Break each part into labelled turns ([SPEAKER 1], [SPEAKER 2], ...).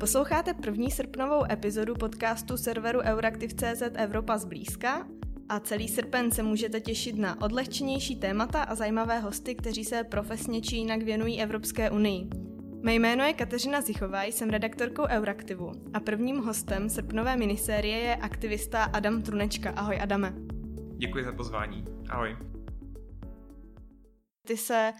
[SPEAKER 1] Posloucháte první srpnovou epizodu podcastu serveru Euraktiv.cz Evropa zblízka a celý srpen se můžete těšit na odlehčenější témata a zajímavé hosty, kteří se profesně či jinak věnují Evropské unii. Mé jméno je Kateřina Zichová, jsem redaktorkou Euraktivu a prvním hostem srpnové minisérie je aktivista Adam Trunečka. Ahoj Adame.
[SPEAKER 2] Děkuji za pozvání. Ahoj.
[SPEAKER 1] Ty se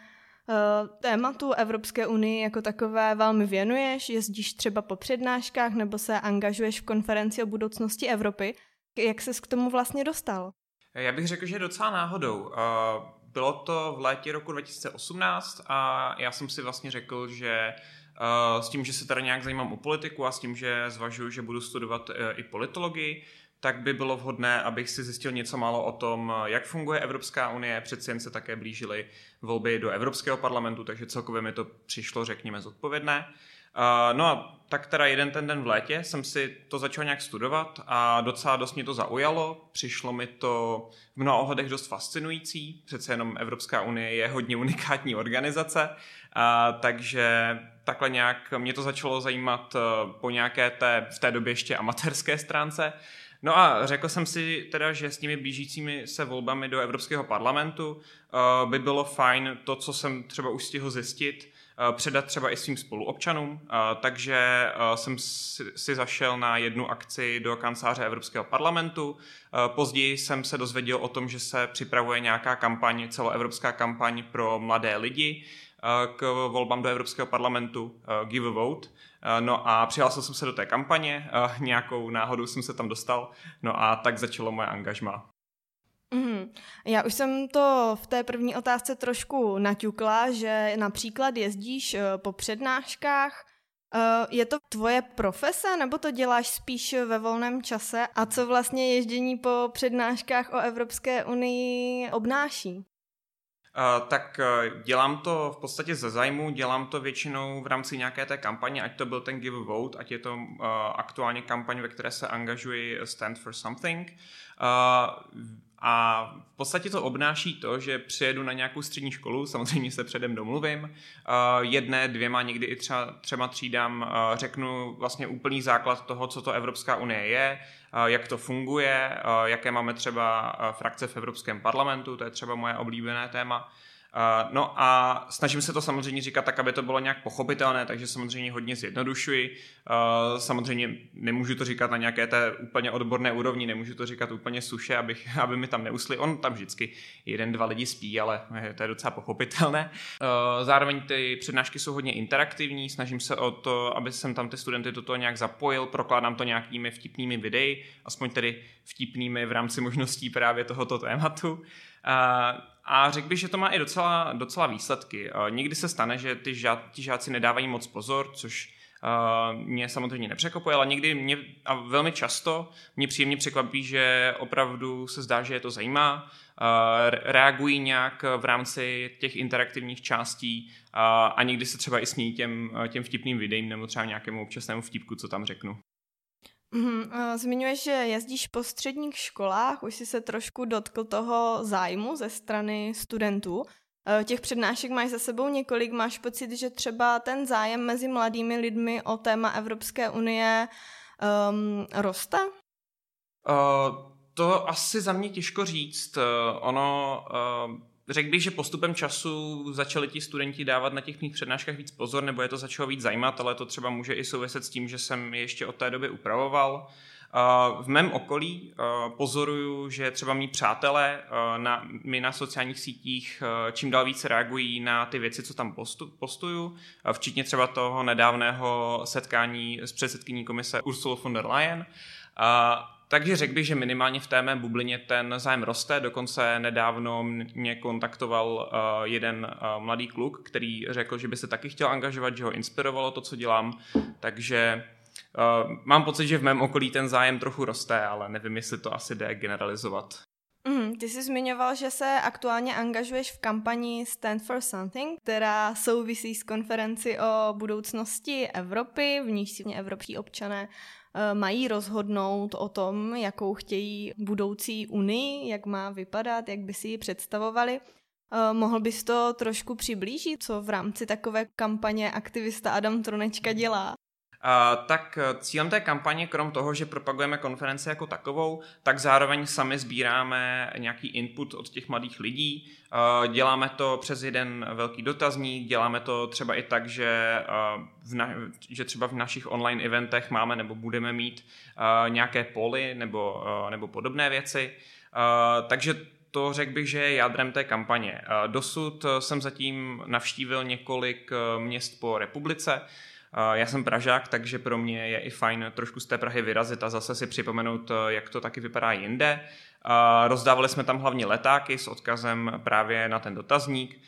[SPEAKER 1] tématu Evropské unii jako takové velmi věnuješ, jezdíš třeba po přednáškách nebo se angažuješ v konferenci o budoucnosti Evropy. Jak ses k tomu vlastně dostal?
[SPEAKER 2] Já bych řekl, že docela náhodou. Uh, bylo to v létě roku 2018 a já jsem si vlastně řekl, že s tím, že se teda nějak zajímám o politiku a s tím, že zvažuji, že budu studovat i politologii, tak by bylo vhodné, abych si zjistil něco málo o tom, jak funguje Evropská unie. Přeci jen se také blížily volby do Evropského parlamentu, takže celkově mi to přišlo, řekněme, zodpovědné. No a tak teda jeden ten den v létě jsem si to začal nějak studovat a docela dost mě to zaujalo. Přišlo mi to v mnoha ohledech dost fascinující. Přece jenom Evropská unie je hodně unikátní organizace, uh, takže takhle nějak mě to začalo zajímat uh, po nějaké té v té době ještě amatérské stránce. No a řekl jsem si teda, že s těmi blížícími se volbami do Evropského parlamentu uh, by bylo fajn to, co jsem třeba už stihl zjistit, uh, předat třeba i svým spoluobčanům. Uh, takže jsem si, zašel na jednu akci do kanceláře Evropského parlamentu. Později jsem se dozvěděl o tom, že se připravuje nějaká kampaň, celoevropská kampaň pro mladé lidi k volbám do Evropského parlamentu Give a Vote. Eh, no a přihlásil jsem se do té kampaně, eh, nějakou náhodou jsem se tam dostal, no a tak začalo moje angažma.
[SPEAKER 1] Mm, já už jsem to v té první otázce trošku naťukla, že například jezdíš eh, po přednáškách. Je to tvoje profese, nebo to děláš spíš ve volném čase? A co vlastně ježdění po přednáškách o Evropské unii obnáší?
[SPEAKER 2] Tak uh, dělám to v podstatě ze zájmu, dělám to většinou v rámci nějaké té kampaně, ať to byl ten Give a Vote, ať je to uh, aktuálně kampaň, ve které se angažuji Stand for Something. A v podstatě to obnáší to, že přijedu na nějakou střední školu, samozřejmě se předem domluvím, jedné, dvěma, někdy i třeba třema třídám řeknu vlastně úplný základ toho, co to Evropská unie je, jak to funguje, jaké máme třeba frakce v Evropském parlamentu, to je třeba moje oblíbené téma. Uh, no a snažím se to samozřejmě říkat tak, aby to bylo nějak pochopitelné, takže samozřejmě hodně zjednodušuji. Uh, samozřejmě nemůžu to říkat na nějaké té úplně odborné úrovni, nemůžu to říkat úplně suše, abych, aby mi tam neusli. On tam vždycky jeden, dva lidi spí, ale to je docela pochopitelné. Zároveň ty přednášky jsou hodně interaktivní, snažím se o to, aby jsem tam ty studenty do toho nějak zapojil, prokládám to nějakými vtipnými videi, aspoň tedy vtipnými v rámci možností právě tohoto tématu. Uh, a řekl bych, že to má i docela, docela výsledky. Někdy se stane, že ty žá, ti žáci nedávají moc pozor, což Uh, mě samozřejmě nepřekopuje, ale někdy mě, a velmi často mě příjemně překvapí, že opravdu se zdá, že je to zajímá, uh, reagují nějak v rámci těch interaktivních částí uh, a někdy se třeba i smějí těm, těm vtipným videím nebo třeba nějakému občasnému vtipku, co tam řeknu.
[SPEAKER 1] Mm, zmiňuješ, že jezdíš po středních školách, už jsi se trošku dotkl toho zájmu ze strany studentů. E, těch přednášek máš za sebou několik, máš pocit, že třeba ten zájem mezi mladými lidmi o téma Evropské unie um, roste?
[SPEAKER 2] Uh, to asi za mě těžko říct. Ono uh, Řekl bych, že postupem času začali ti studenti dávat na těch mých přednáškách víc pozor, nebo je to začalo víc zajímat, ale to třeba může i souviset s tím, že jsem je ještě od té doby upravoval. V mém okolí pozoruju, že třeba mý přátelé na, mi na sociálních sítích čím dál více reagují na ty věci, co tam postu, postuju, včetně třeba toho nedávného setkání s předsedkyní komise Ursula von der Leyen. Takže řekl bych, že minimálně v té mé bublině ten zájem roste. Dokonce nedávno mě kontaktoval uh, jeden uh, mladý kluk, který řekl, že by se taky chtěl angažovat, že ho inspirovalo to, co dělám. Takže uh, mám pocit, že v mém okolí ten zájem trochu roste, ale nevím, jestli to asi jde generalizovat.
[SPEAKER 1] Mm, ty jsi zmiňoval, že se aktuálně angažuješ v kampani Stand for Something, která souvisí s konferenci o budoucnosti Evropy, v níž si evropští občané Eh, mají rozhodnout o tom, jakou chtějí budoucí unii, jak má vypadat, jak by si ji představovali. Eh, mohl bys to trošku přiblížit, co v rámci takové kampaně aktivista Adam Tronečka dělá?
[SPEAKER 2] Tak cílem té kampaně, krom toho, že propagujeme konferenci jako takovou, tak zároveň sami sbíráme nějaký input od těch mladých lidí. Děláme to přes jeden velký dotazník, děláme to třeba i tak, že, v na, že třeba v našich online eventech máme nebo budeme mít nějaké poly nebo, nebo podobné věci. Takže to řekl bych, že je jádrem té kampaně. Dosud jsem zatím navštívil několik měst po republice, já jsem Pražák, takže pro mě je i fajn trošku z té Prahy vyrazit a zase si připomenout, eh, jak to taky vypadá jinde. Rozdávali jsme tam hlavně letáky s odkazem právě na ten dotazník.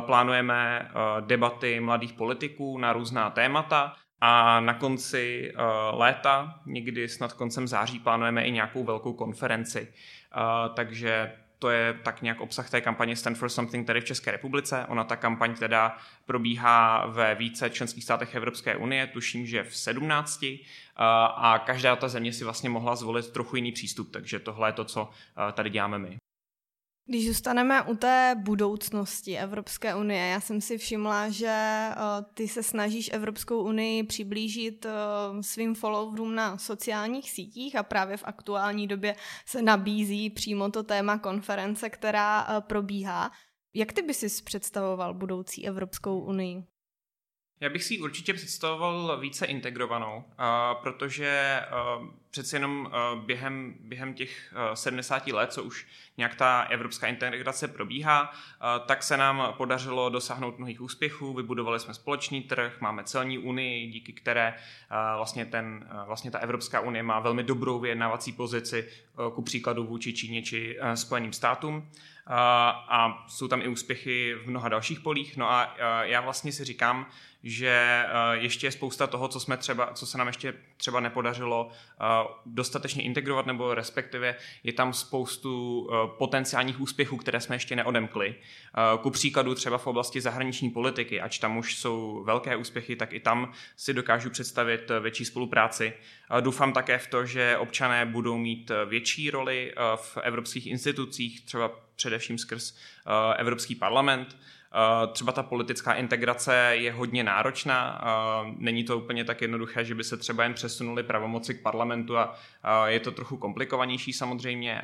[SPEAKER 2] Plánujeme eh, debaty mladých politiků na různá témata a na konci eh, léta, někdy snad koncem září, plánujeme i nějakou velkou konferenci. Takže to je tak nějak obsah té kampaně Stand for Something tady v České republice. Ona ta kampaň teda probíhá ve více členských státech Evropské unie, tuším, že v 17 a každá ta země si vlastně mohla zvolit trochu jiný přístup, takže tohle je to, co tady děláme my.
[SPEAKER 1] Když zůstaneme u té budoucnosti Evropské unie, já jsem si všimla, že uh, ty se snažíš Evropskou unii přiblížit uh, svým followerům na sociálních sítích a právě v aktuální době se nabízí přímo to téma konference, která uh, probíhá. Jak ty bys si představoval budoucí Evropskou unii?
[SPEAKER 2] Já bych si ji určitě představoval více integrovanou, uh, protože uh, přeci jenom uh, během, během těch uh, 70 let, co už nějak ta evropská integrace probíhá, tak se nám podařilo dosáhnout mnohých úspěchů. Vybudovali jsme společný trh, máme celní unii, díky které vlastně, ten, vlastně ta Evropská unie má velmi dobrou vyjednávací pozici, ku příkladu vůči Číně či Spojeným státům a jsou tam i úspěchy v mnoha dalších polích. No a já vlastně si říkám, že ještě je spousta toho, co, jsme třeba, co se nám ještě třeba nepodařilo dostatečně integrovat, nebo respektive je tam spoustu potenciálních úspěchů, které jsme ještě neodemkli. Ku příkladu třeba v oblasti zahraniční politiky, ač tam už jsou velké úspěchy, tak i tam si dokážu představit větší spolupráci. Doufám také v to, že občané budou mít větší roli v evropských institucích, třeba především skrz Evropský parlament. Uh, třeba ta politická integrace je hodně náročná, uh, není to úplně tak jednoduché, že by se třeba jen přesunuli pravomoci k parlamentu a je to trochu komplikovanější samozřejmě,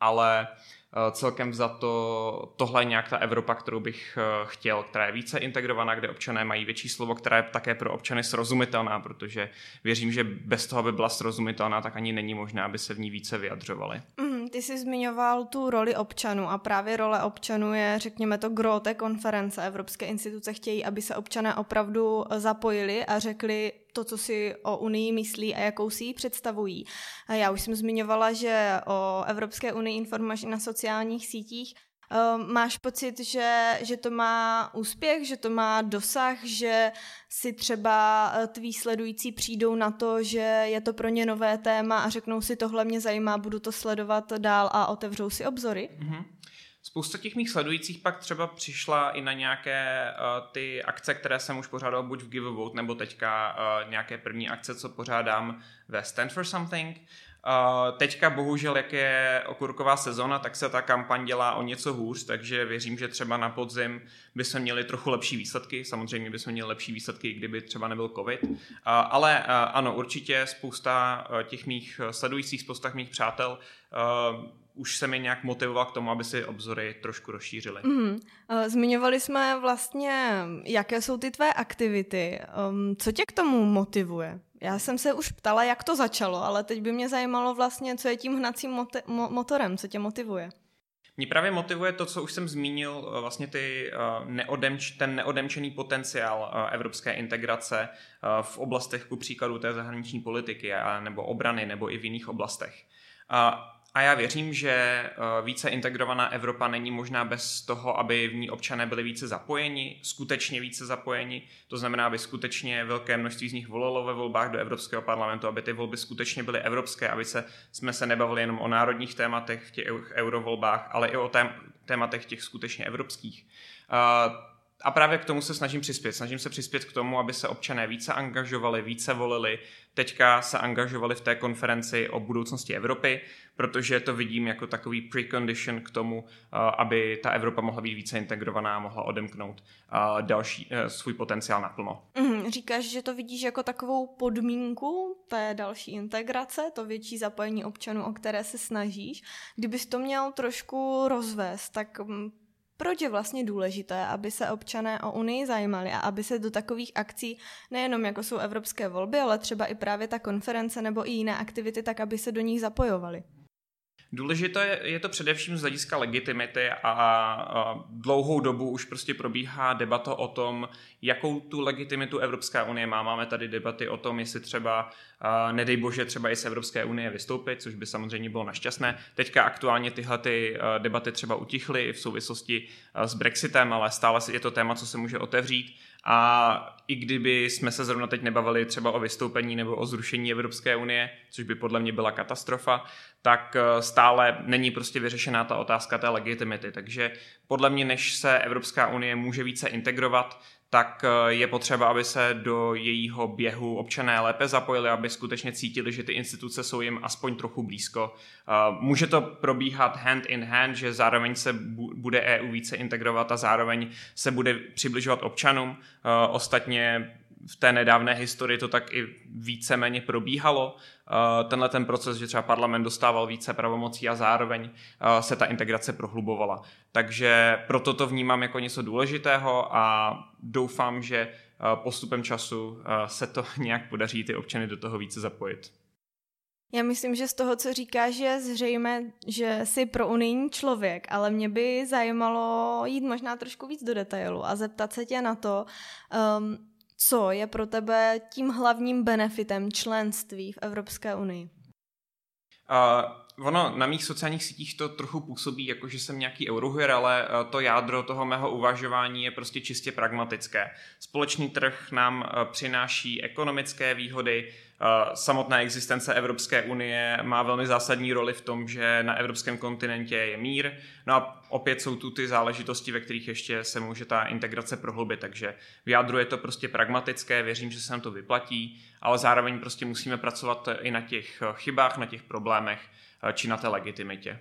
[SPEAKER 2] ale Eh, celkem za to tohle je nějak ta Evropa, kterou bych eh, chtěl, která je více integrovaná, kde občané mají větší slovo, která je také pro občany srozumitelná, protože věřím, že bez toho, aby byla srozumitelná, tak ani není možné, aby se v ní více vyjadřovali.
[SPEAKER 1] Mm, ty jsi zmiňoval tu roli občanů a právě role občanů je, řekněme to, gro té konference. Evropské instituce chtějí, aby se občané opravdu zapojili a řekli, to, co si o Unii myslí a jakou si ji představují. Já už jsem zmiňovala, že o Evropské unii informuješ i na sociálních sítích. Ehm, máš pocit, že, že to má úspěch, že to má dosah, že si třeba eh, tví sledující přijdou na to, že je to pro ně nové téma a řeknou si tohle mě zajímá, budu to sledovat dál a otevřou si obzory? Mm-hmm.
[SPEAKER 2] Spousta těch mých sledujících pak třeba přišla i na nějaké uh, ty akce, které jsem už pořádal buď v Give a Vote, nebo teďka uh, nějaké první akce, co pořádám ve Stand for Something. Teďka bohužel, jak je okurková sezona, tak se ta kampaň dělá o něco hůř, takže věřím, že třeba na podzim by jsme měli trochu lepší výsledky. Samozřejmě by jsme měli lepší výsledky, kdyby třeba nebyl covid. Ale ano, určitě spousta těch mých sledujících, spousta mých přátel už se mi nějak motivoval k tomu, aby si obzory trošku rozšířily. Mm-hmm.
[SPEAKER 1] Zmiňovali jsme vlastně, jaké jsou ty tvé aktivity. Um, co tě k tomu motivuje? Já jsem se už ptala, jak to začalo, ale teď by mě zajímalo vlastně, co je tím hnacím moti- mo- motorem, co tě motivuje.
[SPEAKER 2] Mě právě motivuje to, co už jsem zmínil, eh, vlastně ty, uh, neodemč, ten neodemčený potenciál uh, evropské integrace v oblastech, ku příkladu té zahraniční politiky nebo obrany, nebo i v jiných oblastech. A já věřím, že eh, více integrovaná Evropa není možná bez toho, aby v ní občané byli více zapojeni, skutečně více zapojeni. To znamená, aby skutečně velké množství z nich volilo ve volbách do Evropského parlamentu, aby ty volby skutečně byly evropské, aby se, jsme se nebavili jenom o národních tématech v těch eurovolbách, ale i o tém, tématech těch skutečně evropských. Uh, a právě k tomu se snažím přispět. Snažím se přispět k tomu, aby se občané více angažovali, více volili. Teďka se angažovali v té konferenci o budoucnosti Evropy, protože to vidím jako takový precondition k tomu, aby ta Evropa mohla být více integrovaná a mohla odemknout další e, svůj potenciál naplno.
[SPEAKER 1] Mm, říkáš, že to vidíš jako takovou podmínku té další integrace, to větší zapojení občanů, o které se snažíš. Kdybys to měl trošku rozvést, tak mm, proč je vlastně důležité, aby se občané o Unii zajímali a aby se do takových akcí, nejenom jako jsou evropské volby, ale třeba i právě ta konference nebo i jiné aktivity, tak aby se do nich zapojovali?
[SPEAKER 2] Důležité je, to především z hlediska legitimity a, dlouhou dobu už prostě probíhá debata o tom, jakou tu legitimitu Evropská unie má. Máme tady debaty o tom, jestli třeba, nedej bože, třeba i z Evropské unie vystoupit, což by samozřejmě bylo našťastné. Teďka aktuálně tyhle ty debaty třeba utichly v souvislosti s Brexitem, ale stále je to téma, co se může otevřít. A i kdyby jsme se zrovna teď nebavili třeba o vystoupení nebo o zrušení Evropské unie, což by podle mě byla katastrofa, tak eh, stále není prostě vyřešená ta otázka té legitimity. Takže podle mě, než se Evropská unie může více integrovat, tak eh, je potřeba, aby se do jejího běhu občané lépe zapojili, aby skutečně cítili, že ty instituce jsou jim aspoň trochu blízko. Eh, může to probíhat hand in hand, že zároveň se bude EU více integrovat a zároveň se bude přibližovat občanům. Ostatně v té nedávné historii to tak i víceméně probíhalo. Eh, tenhle ten proces, že třeba parlament dostával více pravomocí a zároveň eh, se ta integrace prohlubovala. Takže proto to vnímám jako něco důležitého a doufám, že eh, postupem času se to nějak podaří ty občany do toho více zapojit.
[SPEAKER 1] Já myslím, že z toho, co říkáš, je zřejmé, že jsi pro unijní člověk, ale mě by zajímalo jít možná trošku víc do detailu a zeptat se tě na to, um, co je pro tebe tím hlavním benefitem členství v Evropské unii?
[SPEAKER 2] Uh, ono na mých sociálních sítích to trochu působí, jako že jsem nějaký eurohujer, ale to jádro toho mého uvažování je prostě čistě pragmatické. Společný trh nám přináší ekonomické výhody, Samotná existence Evropské unie má velmi zásadní roli v tom, že na evropském kontinentě je mír. No a opět jsou tu ty záležitosti, ve kterých ještě se může ta integrace prohlubit, takže v jádru je to prostě pragmatické, věřím, že se nám to vyplatí, ale zároveň prostě musíme pracovat i na těch chybách, na těch problémech či na té legitimitě.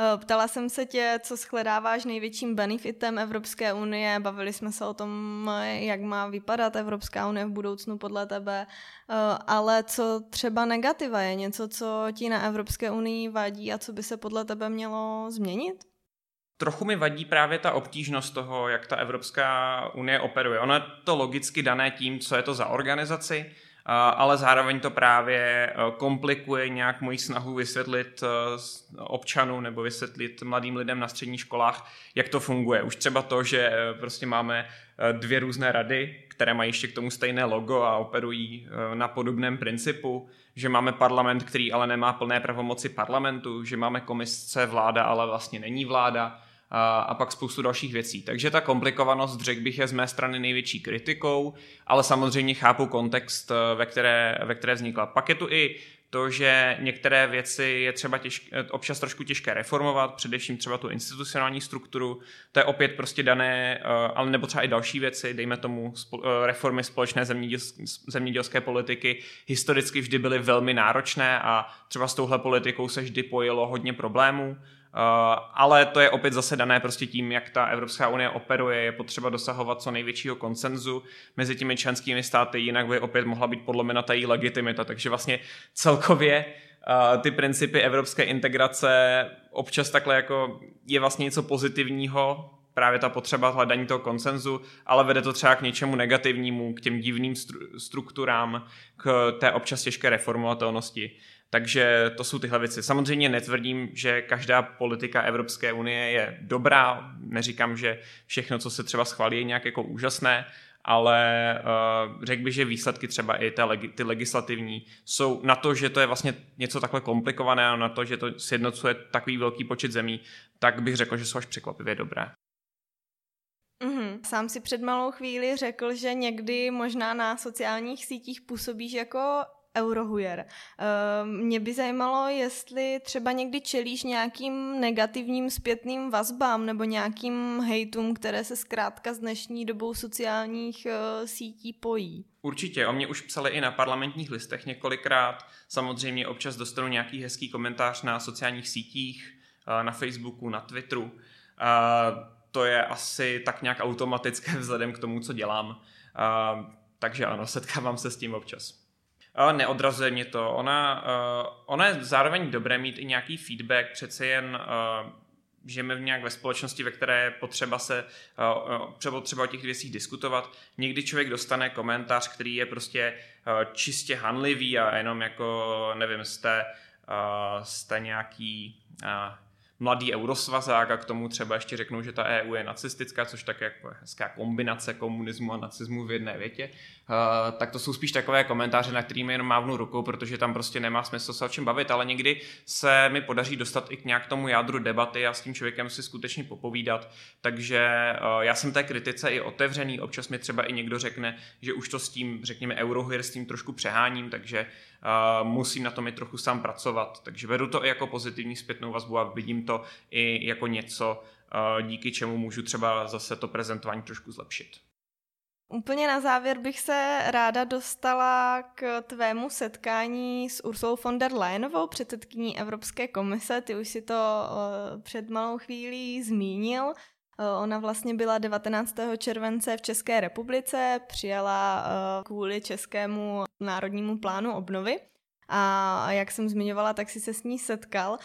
[SPEAKER 1] Eh, ptala jsem se tě, co shledáváš největším benefitem Evropské unie. Bavili jsme se o tom, jak má vypadat Evropská unie v budoucnu podle tebe. Eh, ale co třeba negativa je? Něco, co ti na Evropské unii vadí a co by se podle tebe mělo změnit?
[SPEAKER 2] Trochu mi vadí právě ta obtížnost toho, jak ta Evropská unie operuje. Ono je to logicky dané tím, co je to za organizaci, ale zároveň to právě e, komplikuje nějak moji snahu vysvětlit e, občanům nebo vysvětlit mladým lidem na středních školách, jak to funguje. Už třeba to, že e, prostě máme dvě různé rady, které mají ještě k tomu stejné logo a operují na podobném principu, že máme parlament, který ale nemá plné pravomoci parlamentu, že máme komise vláda, ale vlastně není vláda, a, a pak spoustu dalších věcí. Takže ta komplikovanost, řekl bych, je z mé strany největší kritikou, ale samozřejmě chápu kontext, eh, ve které, ve které vznikla. Pak je tu i to, že některé věci je třeba těžké, občas trošku těžké reformovat, především třeba tu institucionální strukturu, to je opět prostě dané, eh, ale nebo třeba i další věci, dejme tomu eh, reformy společné zemědělské politiky, historicky vždy byly velmi náročné a třeba s touhle politikou se vždy pojilo hodně problémů, ale to je opět zase dané prostě tím, jak ta Evropská unie operuje. Je potřeba dosahovat co největšího konsenzu mezi těmi členskými státy, jinak by opět mohla být podlomena ta její legitimita. Takže vlastně celkově uh, ty principy evropské integrace občas takhle jako je vlastně něco pozitivního, právě ta potřeba hledání toho konsenzu, ale vede to třeba k něčemu negativnímu, k těm divným stru- strukturám, k té občas těžké reformovatelnosti. Takže to jsou tyhle věci. Samozřejmě netvrdím, že každá politika Evropské unie je dobrá. Neříkám, že všechno, co se třeba schválí, je nějak jako úžasné, ale uh, řekl bych, že výsledky třeba i legi- ty legislativní jsou na to, že to je vlastně něco takhle komplikované a na to, že to sjednocuje takový velký počet zemí, tak bych řekl, že jsou až překvapivě dobré.
[SPEAKER 1] Mm-hmm. Sám si před malou chvíli řekl, že někdy možná na sociálních sítích působíš jako eurohujer. Mě by zajímalo, jestli třeba někdy čelíš nějakým negativním zpětným vazbám nebo nějakým hejtům, které se zkrátka s dnešní dobou sociálních sítí pojí.
[SPEAKER 2] Určitě, o mě už psali i na parlamentních listech několikrát. Samozřejmě občas dostanu nějaký hezký komentář na sociálních sítích, na Facebooku, na Twitteru. To je asi tak nějak automatické vzhledem k tomu, co dělám. Takže ano, setkávám se s tím občas. Neodrazuje mě to. Ona, ona je zároveň dobré mít i nějaký feedback, přece jen žijeme v nějak ve společnosti, ve které je potřeba se třeba, třeba o těch věcích diskutovat. Někdy člověk dostane komentář, který je prostě čistě hanlivý a jenom jako, nevím, jste, jste nějaký mladý eurosvazák a k tomu třeba ještě řeknou, že ta EU je nacistická, což tak jako hezká kombinace komunismu a nacismu v jedné větě, uh, tak to jsou spíš takové komentáře, na kterými jenom mávnu rukou, protože tam prostě nemá smysl se o čem bavit, ale někdy se mi podaří dostat i k nějak tomu jádru debaty a s tím člověkem si skutečně popovídat, takže uh, já jsem té kritice i otevřený, občas mi třeba i někdo řekne, že už to s tím, řekněme, eurohir s tím trošku přeháním, takže uh, musím na tom i trochu sám pracovat, takže vedu to i jako pozitivní zpětnou vazbu a vidím to i jako něco, uh, díky čemu můžu třeba zase to prezentování trošku zlepšit.
[SPEAKER 1] Úplně na závěr bych se ráda dostala k tvému setkání s Ursulou von der Leyenovou, předsedkyní Evropské komise. Ty už si to uh, před malou chvílí zmínil. Uh, ona vlastně byla 19. července v České republice, přijela kvůli Českému národnímu plánu obnovy. A jak jsem zmiňovala, tak si se s ní setkal.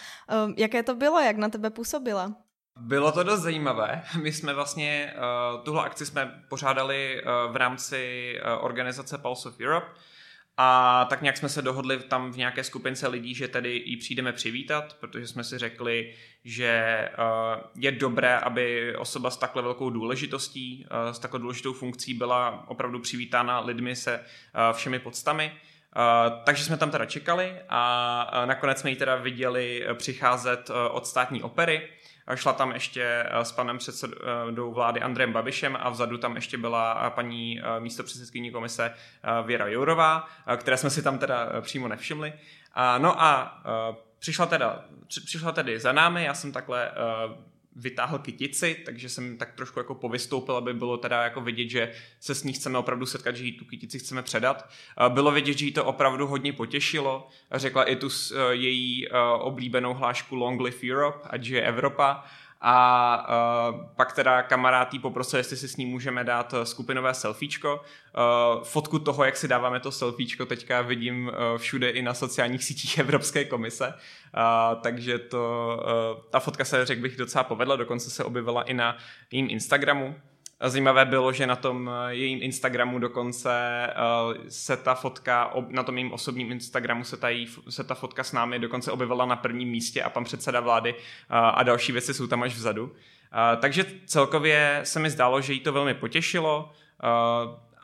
[SPEAKER 1] Jaké to bylo, jak na tebe působila?
[SPEAKER 2] Bylo to dost zajímavé. My jsme vlastně, uh, tuhle akci jsme pořádali uh, v rámci uh, organizace Pulse of Europe a tak nějak jsme se dohodli tam v nějaké skupince lidí, že tedy ji přijdeme přivítat, protože jsme si řekli, že je dobré, aby osoba s takhle velkou důležitostí, s takhle důležitou funkcí byla opravdu přivítána lidmi se všemi podstami. Uh, takže jsme tam teda čekali a uh, nakonec jsme ji teda viděli přicházet uh, od státní opery. Šla tam ještě s panem předsedou vlády Andrem Babišem a vzadu tam ještě byla paní místopředsedkyní komise Věra Jourová, které jsme si tam teda přímo nevšimli. No a přišla teda, přišla tedy za námi, já jsem takhle vytáhl kytici, takže jsem tak trošku jako povystoupil, aby bylo teda jako vidět, že se s ní chceme opravdu setkat, že jí tu kytici chceme předat. Bylo vidět, že jí to opravdu hodně potěšilo. Řekla i tu e, její e, oblíbenou hlášku Long Live Europe, ať je Evropa a uh, pak teda kamarád jí poprosil, jestli si s ní můžeme dát e, skupinové selfiečko. Uh, fotku toho, jak si dáváme to selfiečko, teďka vidím uh, všude i na sociálních sítích Evropské komise, uh, takže to, uh, ta fotka se, řekl bych, docela povedla, dokonce se objevila i na jejím Instagramu, Zajímavé bylo, že na tom eh, jejím Instagramu dokonce uh, se ta fotka, na tom jejím osobním Instagramu se ta, jí, se ta fotka s námi dokonce objevila na prvním místě a pan předseda vlády uh, a další věci jsou tam až vzadu. Takže celkově se mi zdálo, že jí to velmi potěšilo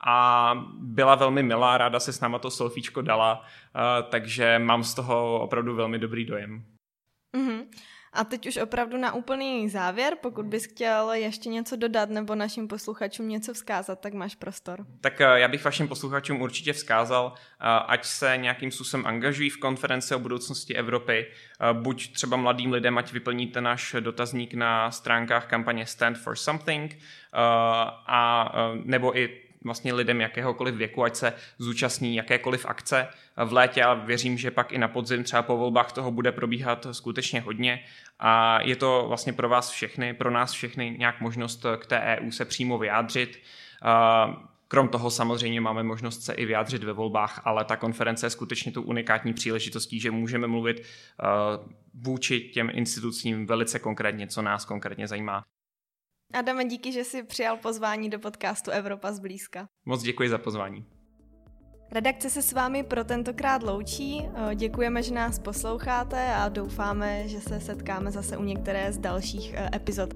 [SPEAKER 2] a byla velmi milá, ráda se s náma to selfiečko dala, takže mám z toho opravdu velmi dobrý dojem.
[SPEAKER 1] A teď už opravdu na úplný závěr, pokud bys chtěl ještě něco dodat nebo našim posluchačům něco vzkázat, tak máš prostor.
[SPEAKER 2] Tak eh, já bych vašim posluchačům určitě vzkázal, eh, ať se nějakým způsobem angažují v konferenci o budoucnosti Evropy, eh, buď třeba mladým lidem, ať vyplníte náš dotazník na stránkách kampaně Stand for Something, a nebo i vlastně lidem jakéhokoliv věku, ať se zúčastní jakékoliv akce v létě a věřím, že pak i na podzim třeba po volbách toho bude probíhat skutečně hodně a je to vlastně pro vás všechny, pro nás všechny nějak možnost k té EU se přímo vyjádřit. Krom toho samozřejmě máme možnost se i vyjádřit ve volbách, ale ta konference je skutečně tu unikátní příležitostí, že můžeme mluvit vůči těm institucím velice konkrétně, co nás konkrétně zajímá.
[SPEAKER 1] Adame, díky, že jsi přijal pozvání do podcastu Evropa zblízka.
[SPEAKER 2] Moc děkuji za pozvání.
[SPEAKER 1] Redakce se s vámi pro tentokrát loučí. Děkujeme, že nás posloucháte a doufáme, že se setkáme zase u některé z dalších eh, epizod.